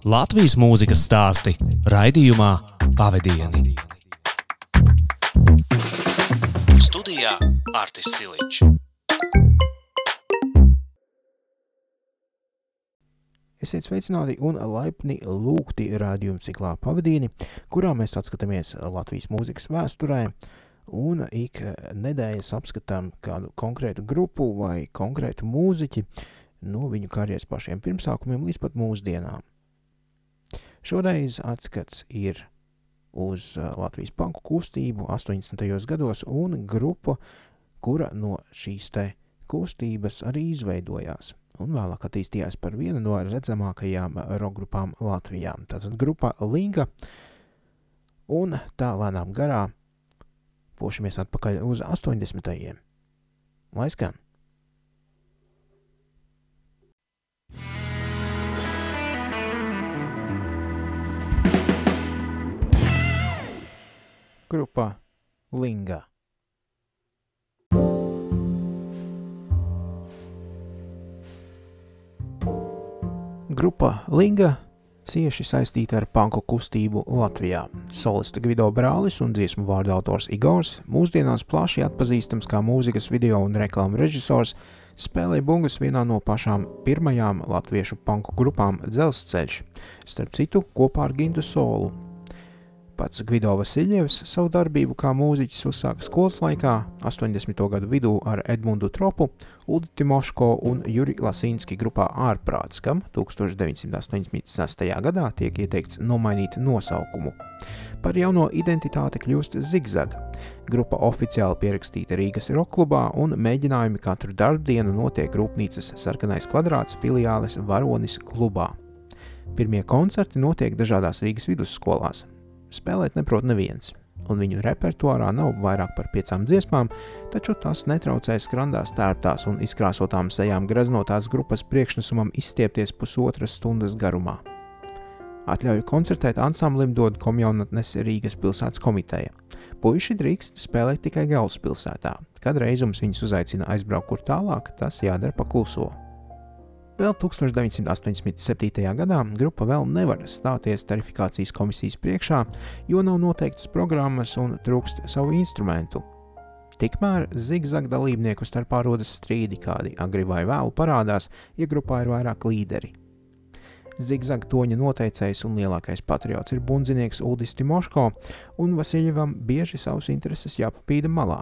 Latvijas mūzikas stāsti raidījumā Pavadieni. Studijā Artis Siliņš. Esiet sveicināti un laipni lūgti rādījuma ciklā pavadieni, kurā mēs atskatāmies Latvijas mūzikas vēsturē un ik nedēļas apskatām kādu konkrētu grupu vai konkrētu mūziķi no viņu karjeras pašiem pirmsākumiem līdz pat mūsdienām. Šoreiz atskats ir uz Latvijas banku kustību 80. gados un grupu, kura no šīs te kustības arī izveidojās un vēlāk attīstījās par vienu no redzamākajām roka grupām Latvijā. Tātad grupa Linga un tā lēnām garā pošamies atpakaļ uz 80. Lai skan! Grupa Linga. Grupa Linga cieši saistīta ar panku kustību Latvijā. Solista Gvido Brālis un dziesmu vārdu autors Igors, mūsdienās plaši atpazīstams kā mūzikas video un reklāmu režisors, spēlēja bungas vienā no pašām pirmajām latviešu panku grupām Dzelzceļš, starp citu kopā ar Gintu Solu, Pats Gvido Vasiljevs savu darbību kā mūziķis uzsāka skolas laikā, 80. gadu vidū ar Edmundu Tropu, Uldi Timoško un Juri Lasīnski grupā Ārprāts, kam 1986. gadā tiek ieteikts nomainīt nosaukumu. Par jauno identitāti kļūst Zigzag. Grupa oficiāli pierakstīta Rīgas rokklubā un mēģinājumi katru darbdienu notiek rūpnīcas sarkanais kvadrāts filiāles Varonis klubā. Pirmie koncerti notiek dažādās Rīgas vidusskolās. Spēlēt neprot neviens, un viņu repertuārā nav vairāk par piecām dziesmām, taču tas netraucē skrandās tērptās un izkrāsotām sejām graznotās grupas priekšnesumam izstiepties pusotras stundas garumā. Atļauju koncertēt ansamblim dod komjaunatnes Rīgas pilsētas komiteja. Puiši drīkst spēlēt tikai galvaspilsētā. Kad reizums viņus uzaicina aizbraukt kur tālāk, tas jādara pakluso. Vēl 1987. gadā grupa vēl nevar stāties tarifikācijas komisijas priekšā, jo nav noteiktas programmas un trūkst savu instrumentu. Tikmēr zigzag dalībnieku starpā rodas strīdi, kādi agri vai vēlu parādās, ja grupā ir vairāk līderi. Zigzag toņa noteicējs un lielākais patriots ir bundzinieks Udis Timoško, un Vasiljevam bieži savus intereses jāpapīda malā,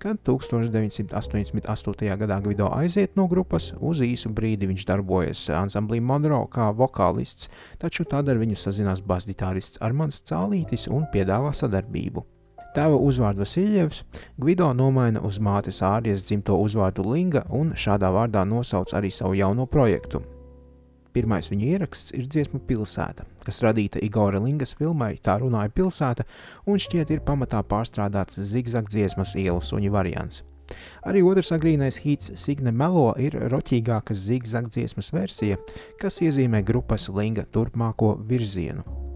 Kad 1988. gadā Gvido aiziet no grupas, uz īsu brīdi viņš darbojas ansamblī Monroe kā vokālists, taču tad ar viņu sazinās basģitārists Armāns Cālītis un piedāvā sadarbību. Tēva uzvārdu Vasiljevs Gvido nomaina uz mātes ārijas dzimto uzvārdu Linga un šādā vārdā nosauc arī savu jauno projektu Pirmais viņa ieraksts ir dziesma Pilsēta, kas radīta Igora Lingas filmai Tā runāja pilsēta, un šķiet ir pamatā pārstrādāts zigzag dziesmas ielu suņu variants. Arī otrs agrīnais hits Signe Melo ir roķīgākas zigzag dziesmas versija, kas iezīmē grupas Linga turpmāko virzienu.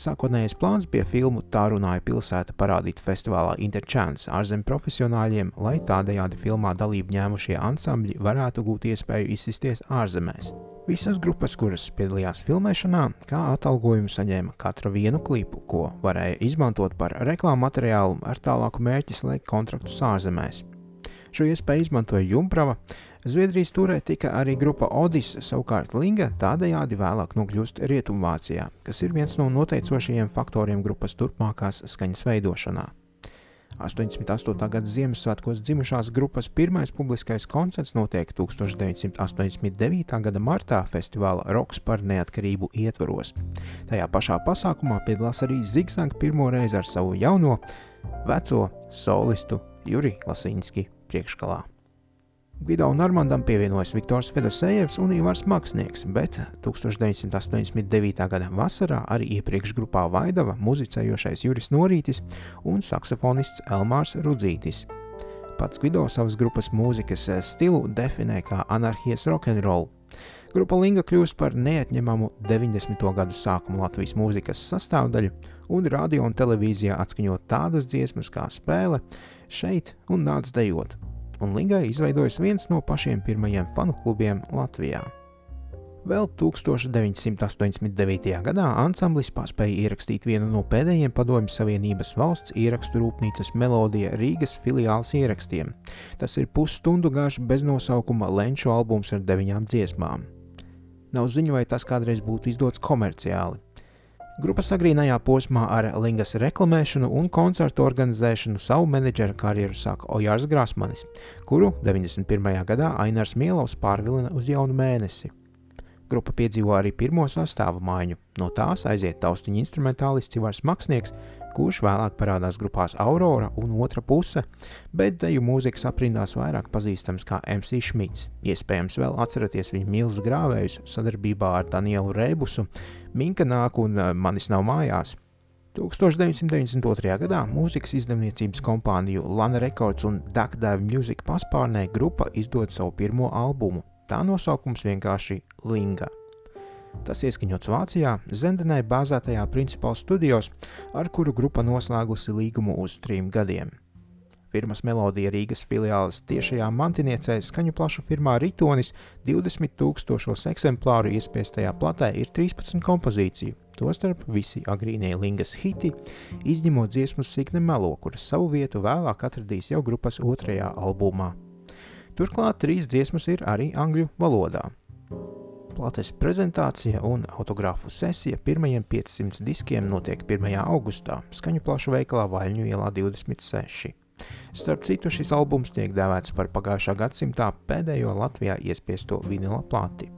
Sākotnējais plāns bija filmu Tā runāja pilsēta parādīt festivālā Interchance ārzemju profesionāļiem, lai tādējādi filmā dalību ņēmušie ansambļi varētu gūt iespēju izsisties ārzemēs. Visas grupas, kuras piedalījās filmēšanā, kā atalgojumu saņēma katra vienu klipu, ko varēja izmantot par reklāmu materiālu ar tālāku mērķi slēgt kontraktus ārzemēs. Šo iespēju izmantoja Jumprava. Zviedrijas turē tika arī grupa Odis, savukārt Linga tādējādi vēlāk nokļūst Rietumvācijā, kas ir viens no noteicošajiem faktoriem grupas turpmākās skaņas veidošanā. 88. gada Ziemassvētkos dzimušās grupas pirmais publiskais koncerts notiek 1989. gada martā festivāla Roks par neatkarību ietvaros. Tajā pašā pasākumā piedalās arī Zigzag pirmo reizi ar savu jauno, veco solistu Juri Lasinski priekšgalā. Gvido un Armandam pievienojas Viktors Fedosejevs un Ivars Maksnieks, bet 1989. gada vasarā arī iepriekš grupā Vaidava muzicējošais Juris Norītis un saksofonists Elmārs Rudzītis. Pats Gvido savas grupas mūzikas stilu definē kā anarhijas rokenrolu. Grupa Linga kļūst par neatņemamu 90. gadu sākuma Latvijas mūzikas sastāvdaļu, un radio un televīzijā atskaņot tādas dziesmas kā spēle, šeit un nāc dejot, un Ligai izveidojas viens no pašiem pirmajiem fanu klubiem Latvijā. Vēl 1989. gadā ansamblis paspēja ierakstīt vienu no pēdējiem Padomju Savienības valsts ierakstu rūpnīcas melodija Rīgas filiāls ierakstiem. Tas ir pusstundu garš beznosaukuma lenču albums ar deviņām dziesmām. Nav ziņu, vai tas kādreiz būtu izdots komerciāli. Grupas agrīnajā posmā ar Lingas reklamēšanu un koncertu organizēšanu savu menedžera karjeru sāka Ojārs Grasmanis, kuru 91. gadā Ainārs Mielovs pārvilina uz jaunu mēnesi. Grupa piedzīvo arī pirmo sastāvu maiņu. No tās aiziet taustiņa instrumentālists Ivars Maksnieks, kurš vēlāk parādās grupās Aurora un otra puse, bet deju mūzikas aprindās vairāk pazīstams kā MC Šmits. Iespējams, vēl atceraties viņa milzu grāvējus sadarbībā ar Danielu Rēbusu, Minka nāk un eh, manis nav mājās. 1992. gadā mūzikas izdevniecības kompāniju Lana Records un Duck Dive Music paspārnē grupa izdod savu pirmo albumu. Tā nosaukums vienkārši Linga. Tas ieskaņots Vācijā, Zendenē bāzētajā Principal studijos, ar kuru grupa noslēgusi līgumu uz trim gadiem. Firmas melodija Rīgas filiāles tiešajā mantiniecē skaņu plašu firmā Ritonis 20 tūkstošos eksemplāru iespiestajā platē ir 13 kompozīciju, tostarp visi agrīnie Lingas hiti, izņemot dziesmu Sikne Melo, kuras savu vietu vēlāk atradīs jau grupas otrajā albumā. Turklāt trīs dziesmas ir arī angļu valodā. Plates prezentācija un autogrāfu sesija pirmajiem 500 diskiem notiek 1. augustā skaņu plašu veikalā Vaļņu ielā 26. Starp citu, šis albums tiek dēvēts par pagājušā gadsimta pēdējo Latvijā iespiesto vinila plāti.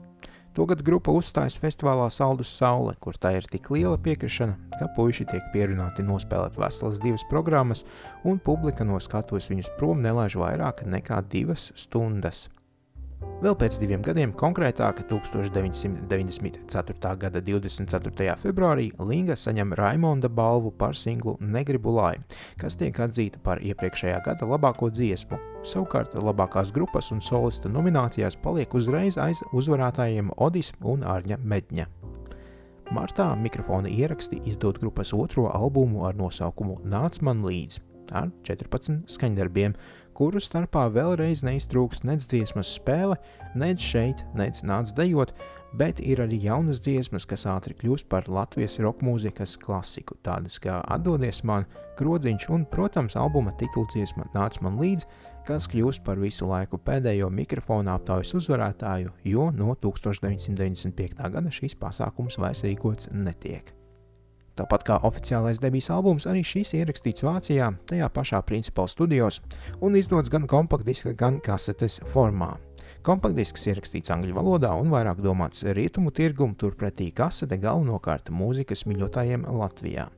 Tagad grupa uzstājas festivālā Saldus Saule, kur tā ir tik liela piekrišana, ka puiši tiek pierunāti nospēlēt veselas divas programmas, un publika no skatuves viņus prom nelaiž vairāk nekā divas stundas. Vēl pēc diviem gadiem, konkrētāk 1994. gada 24. februārī, Linga saņem Raimonda balvu par singlu Negribu lai, kas tiek atzīta par iepriekšējā gada labāko dziesmu. Savukārt labākās grupas un solista nominācijās paliek uzreiz aiz uzvarētājiem Odis un Ārņa Medņa. Martā mikrofona ieraksti izdod grupas otro albumu ar nosaukumu Nāc man līdzi ar 14 skaņdarbiem, kuru starpā vēlreiz neiztrūks nec dziesmas spēle, nec šeit, nec nāc dejot, bet ir arī jaunas dziesmas, kas ātri kļūst par Latvijas roka mūzikas klasiku, tādas kā Atdodies man, Krodziņš un, protams, albuma tituldziesma Nāc man līdzi, kas kļūst par visu laiku pēdējo mikrofona aptaujas uzvarētāju, jo no 1995. gada šīs pasākums vairs rīkots netiek. Tāpat kā oficiālais debijas albums, arī šis ierakstīts Vācijā, tajā pašā principālā studijos un izdots gan kompaktdiska, gan kasetes formā. Kompaktdisks ierakstīts angļu valodā un vairāk domāts rietumu tirgumu, turpretī kasete galvenokārt mūzikas mīļotājiem Latvijā.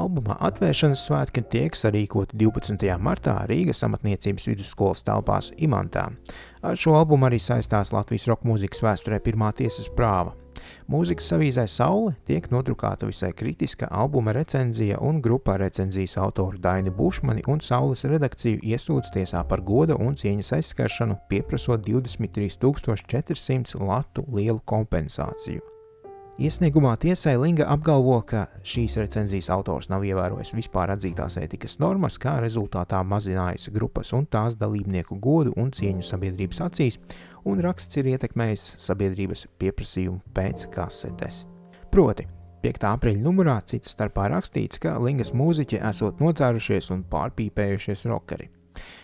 Albuma atvēršanas svētki tiek sarīkoti 12. martā Rīgas amatniecības vidusskolas telpās Imantā. Ar šo albumu arī saistās Latvijas roka mūzikas vēsturē pirmā tiesas prāva. Mūzikas avīzē Saule tiek nodrukāta visai kritiska albuma recenzija, un grupā recenzijas autori Daini Bušmani un Saules redakciju iesūdz tiesā par goda un cieņas aizskaršanu, pieprasot 23,400 latu lielu kompensāciju. Iesniegumā tiesai Linga apgalvo, ka šīs recenzijas autors nav ievērojis vispār atzītās ētikas normas, kā rezultātā mazinājis grupas un tās dalībnieku godu un cieņu sabiedrības acīs, un raksts ir ietekmējis sabiedrības pieprasījumu pēc kasetes. Proti, 5. aprīļa numurā citas starpā rakstīts, ka Lingas mūziķi esot nocērušies un pārpīpējušies rokeri.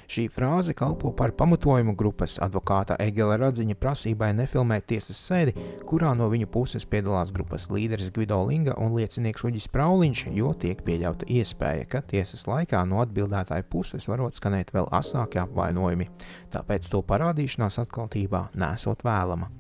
Šī frāze kalpo par pamatojumu grupas advokāta Egela Radziņa prasībai nefilmēt tiesas sēdi, kurā no viņu puses piedalās grupas līderis Gvido Linga un liecinieks Uģis Prauliņš, jo tiek pieļauta iespēja, ka tiesas laikā no atbildētāja puses varot skanēt vēl asāki apvainojumi, tāpēc to parādīšanās atklātībā nesot vēlama.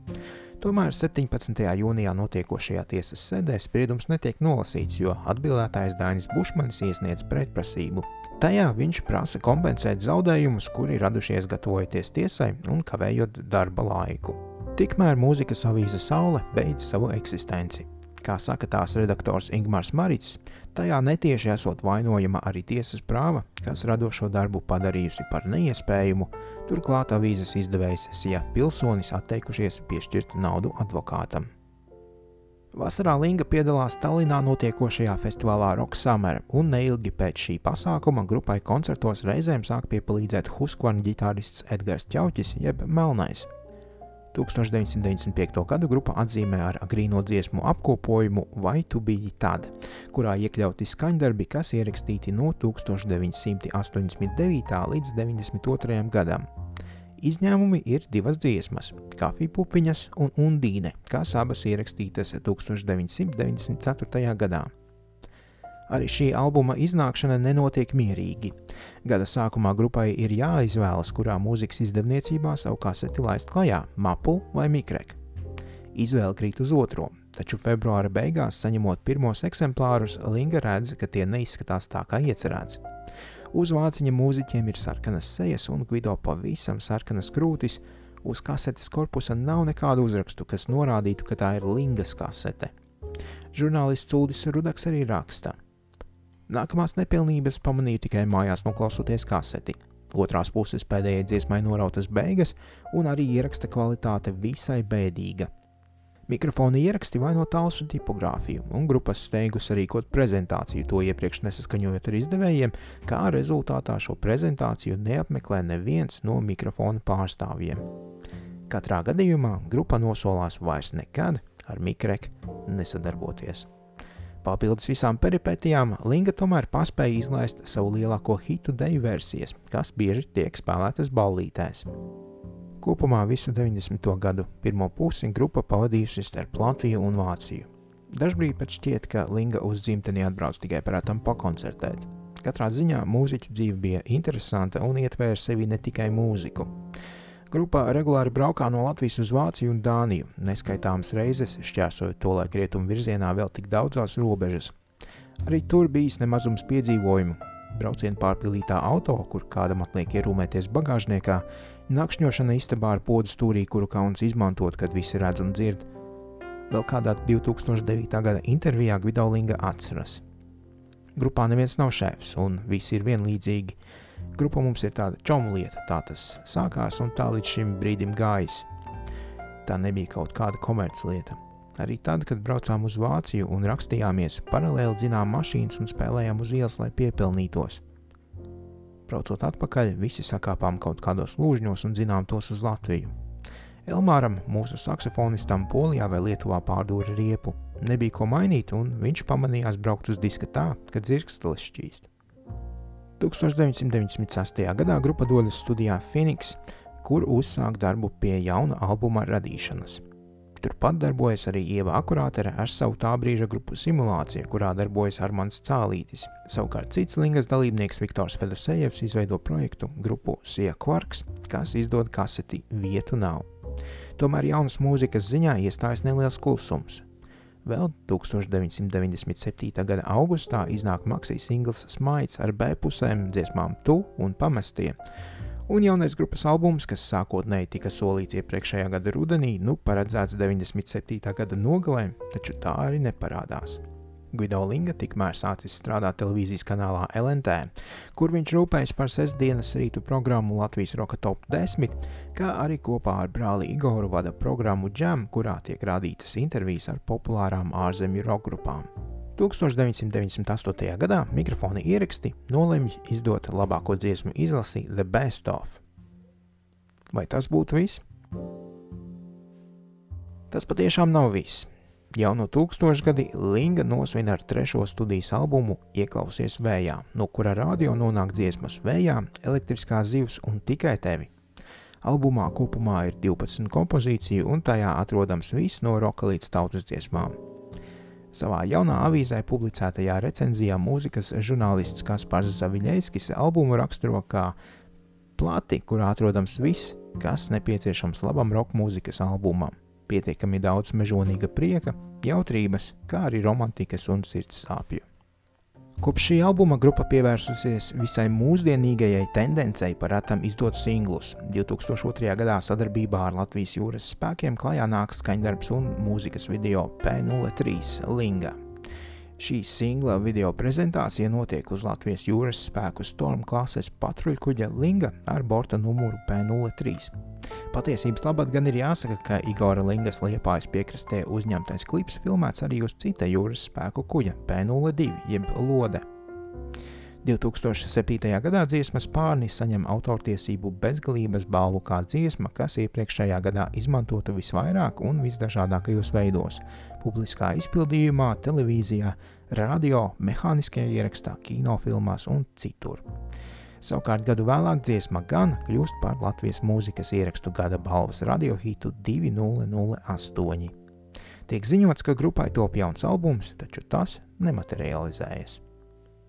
Tomēr 17. jūnijā notiekošajā tiesas sēdē spriedums netiek nolasīts, jo atbildētājs Dainis Bušmanis iesniedz pretprasību. Tajā viņš prasa kompensēt zaudējumus, kuri radušies gatavojoties tiesai un kavējot darba laiku. Tikmēr mūzikas avīze Saule beidz savu eksistenci. Kā saka tās redaktors Ingmārs Marits, tajā netieši esot vainojama arī tiesas prāva, kas radošo darbu padarījusi par neiespējumu, turklāt avīzes izdevējs Sija Pilsonis atteikušies piešķirt naudu advokātam. Vasarā Linga piedalās Tallinā notiekošajā festivālā Rock Summer, un neilgi pēc šī pasākuma grupai koncertos reizēm sāk piepalīdzēt Husqvarna ģitārists Edgars Čauķis, jeb Melnais. 1995. gadu grupa atzīmē ar agrīno dziesmu apkopojumu Vai tu biji tad, kurā iekļauti skaņdarbi, kas ierakstīti no 1989. līdz 92. gadam. Izņēmumi ir divas dziesmas - Kafija pupiņas un Undīne, kas abas ierakstītas 1994. gadā. Arī šī albuma iznākšana nenotiek mierīgi. Gada sākumā grupai ir jāizvēlas, kurā mūzikas izdevniecībā savu kaseti laist klajā - Mapu vai Mikrek. Izvēle krīt uz otro, taču februāra beigās, saņemot pirmos eksemplārus, Linga redz, ka tie neizskatās tā kā iecerēts. Uz vāciņa mūziķiem ir sarkanas sejas un Guido pavisam sarkanas krūtis. Uz kasetes korpusa nav nekādu uzrakstu, kas norādītu, ka tā ir Lingas kasete. Žurnālists Uldis Rudaks arī raksta. Nākamās nepilnības pamanīju tikai mājās, noklausoties kaseti. Otrās puses pēdējai dziesmai norautas beigas, un arī ieraksta kvalitāte visai bēdīga. Mikrofona ieraksti vaino tālsu tipogrāfiju, un grupas steigus rīkot prezentāciju, to iepriekš nesaskaņojot ar izdevējiem, kā rezultātā šo prezentāciju neapmeklē neviens no mikrofona pārstāvjiem. Katrā gadījumā grupa nosolās vairs nekad ar Mikreku nesadarboties. Papildus visām peripētijām, Linga tomēr paspēja izlaist savu lielāko hitu deju versijas, kas bieži tiek spēlētas ballītēs. Kopumā visu 90. gadu pirmo pusi grupa pavadījusi starp Latviju un Vāciju. Dažbrīd pat šķiet, ka Linga uz dzimteni atbrauc tikai prātam pakoncertēt. Katrā ziņā mūziķa dzīve bija interesanta un ietvēra sevi ne tikai mūziku. Grupā regulāri braukā no Latvijas uz Vāciju un Dāniju, neskaitāmas reizes šķērsojot to laiku rietumu virzienā vēl tik daudzās robežas. Arī tur bijis nemazums piedzīvojumu. Braucienu pārpildītā auto, kur kādam atliek ierūmēties bagāžniekā, Nakšņošana istabā ar podu stūrī, kuru kauns izmantot, kad visi redz un dzird. Vēl kādā 2009. gada intervijā Gvidolinga atceras. Grupā neviens nav šefs, un visi ir vienlīdzīgi. Grupa mums ir tāda čomu lieta, tā tas sākās un tā līdz šim brīdim gājis. Tā nebija kaut kāda komerclieta. Arī tad, kad braucām uz Vāciju un rakstījāmies, paralēli dzinām mašīnas un spēlējām uz ielas, lai piepelnītos. Braucot atpakaļ, visi sakāpām kaut kādos lūžņos un zinām tos uz Latviju. Elmāram, mūsu saksofonistam, Polijā vai Lietuvā pārdūra riepu. Nebija ko mainīt, un viņš pamanījās braukt uz diska tā, ka dzirkstelis šķīst. 1998. gadā grupa dodas studijā Phoenix, kur uzsāk darbu pie jauna albuma radīšanas. Turpat darbojas arī Ieva Akurātere ar savu tā brīža grupu simulāciju, kurā darbojas Armāns Cālītis. Savukārt cits Lingas dalībnieks Viktors Fedosejevs izveido projektu grupu Sija Quarks, kas izdod kaseti Vietu nav. Tomēr jaunas mūzikas ziņā iestājas neliels klusums. Vēl 1997. gada augustā iznāk Maksijas singls Smaids ar B pusēm dziesmām Tu un Pamestie, un jaunais grupas albums, kas sākotnēji tika solīts iepriekšējā gada rudenī, nu paredzēts 97. gada nogalē, taču tā arī neparādās. Guido Linga tikmēr sācis strādāt televīzijas kanālā LNT, kur viņš rūpējas par sestdienas rītu programmu Latvijas Roka Top 10, kā arī kopā ar brāli Igoru vada programmu Jam, kurā tiek rādītas intervijas ar populārām ārzemju roka grupām. 1998. gadā mikrofona ieraksti nolemj izdot labāko dziesmu izlasi The Best of. Vai tas būtu viss? Tas patiešām nav viss. Jau no tūkstošgadi Linga nosvin ar trešo studijas albumu Ieklausies vējā, no kura radio nonāk dziesmas vējā, elektriskā zivs un tikai tevi. Albumā kopumā ir 12 kompozīciju, un tajā atrodams viss no roka līdz tautas dziesmām. Savā jaunā avīzē publicētajā recenzijā mūzikas žurnālists Kaspars Zaviļņskis albumu raksturo kā plati, kurā atrodams viss, kas nepieciešams labam roka mūzikas albumam. Pietiekami daudz mežonīga prieka, jautrības, kā arī romantikas un sirds sāpju. Kopš šī albuma grupa pievērsusies visai mūsdienīgajai tendencei par atam izdot singlus. 2002. gadā sadarbībā ar Latvijas jūras spēkiem klajā nāk skaņdarbs un mūzikas video P03 Linga. Šī singla video prezentācija notiek uz Latvijas jūras spēku Storm klases patruļkuģa Linga ar borta numuru P03. Patiesības labāk gan ir jāsaka, ka Igora Lingas liepājas piekrastē uzņemtais klips filmēts arī uz cita jūras spēku kuģa P02 jeb Lode. 2007. gadā dziesmas pārni saņem autortiesību bezgalības balvu kā dziesma, kas iepriekšējā gadā izmantota visvairāk un visdažādākajos veidos - publiskā izpildījumā, televīzijā, radio, mehāniskajā ierakstā, kinofilmās un citur. Savukārt gadu vēlāk dziesma gan kļūst par Latvijas mūzikas ierakstu gada balvas radiohitu 2008. Tiek ziņots, ka grupai top jauns albums, taču tas nematerializējas.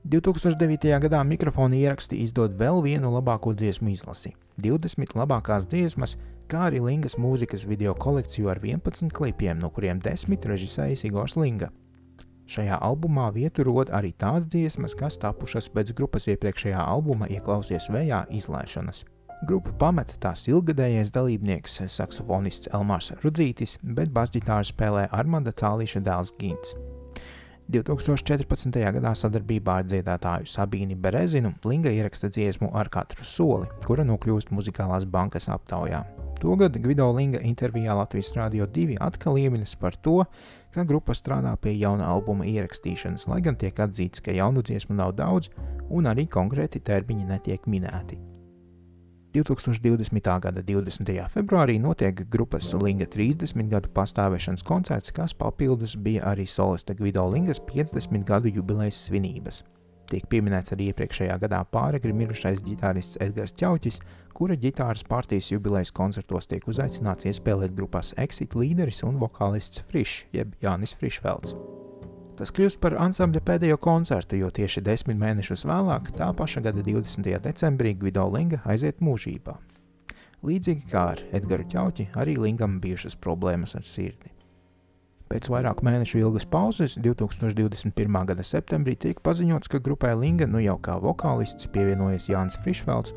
2009. gadā mikrofona ieraksti izdod vēl vienu labāko dziesmu izlasi - 20 labākās dziesmas, kā arī Lingas mūzikas video kolekciju ar 11 klipiem, no kuriem 10 režisējis Igors Linga. Šajā albumā vietu rod arī tās dziesmas, kas tapušas pēc grupas iepriekšējā albuma Ieklausies vējā izlaišanas. Grupu pameta tās ilgadējais dalībnieks, saksofonists Elmārs Rudzītis, bet basģitāru spēlē Armanda Cālīša dēls Gins. 2014. gadā sadarbībā ar dziedātāju Sabīni Berezinu Linga ieraksta dziesmu ar katru soli, kura nokļūst muzikālās bankas aptaujā. Togad Gvido Linga intervijā Latvijas Rādio 2 atkal ieminas par to, ka grupa strādā pie jauna albuma ierakstīšanas, lai gan tiek atzīts, ka jaunu dziesmu nav daudz un arī konkrēti termiņi netiek minēti. 2020. gada 20. februārī notiek grupas Linga 30 gadu pastāvēšanas koncerts, kas papildus bija arī solista Gvido Lingas 50 gadu jubilejas svinības. Tiek pieminēts arī iepriekšējā gadā pāragri mirušais ģitārists Edgars Čauķis, kura ģitāras partijas jubilejas koncertos tiek uzaicināts iespēlēt grupās Exit līderis un vokālists Frišs, jeb Jānis Frišfelds. Tas kļūst par ansambļa pēdējo koncertu, jo tieši desmit mēnešus vēlāk, tā paša gada 20. decembrī, Gvido Linga aiziet mūžībā. Līdzīgi kā ar Edgars Čauķi, arī Lingam bijušas problēmas ar sirdi. Pēc vairāku mēnešu ilgas pauzes, 2021. gada septembrī, tiek paziņots, ka grupai Linga nu jau kā vokālists pievienojas Jānis Frišfelds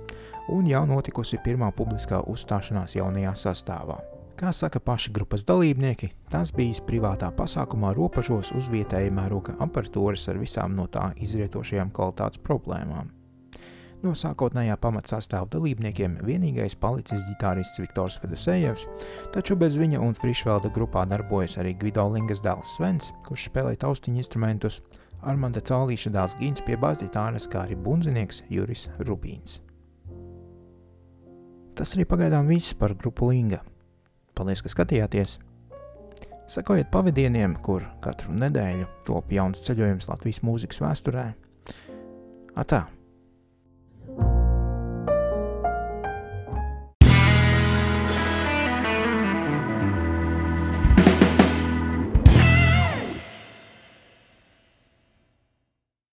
un jau notikusi pirmā publiskā uzstāšanās jaunajā sastāvā. Kā saka paši grupas dalībnieki, tas bijis privātā pasākumā robežos uz vietēja mēroga aparatūras ar visām no tā izrietošajām kvalitātes problēmām. No sākotnējā pamatsastāvā dalībniekiem vienīgais palicis ģitārists Viktors Fedosejevs, taču bez viņa un Frišvelda grupā darbojas arī Gvido Lingas dēls Svens, kurš spēlē taustiņu instrumentus, Armanda Cālīša dēls Gins pie basģitāras, kā arī bunzinieks Juris Rubīns. Tas arī pagaidām viss par grupu Linga. Paldies, ka skatījāties! Sekojiet pavadieniem, kur katru nedēļu top jauns ceļojums Latvijas mūzikas vēsturē. Atā!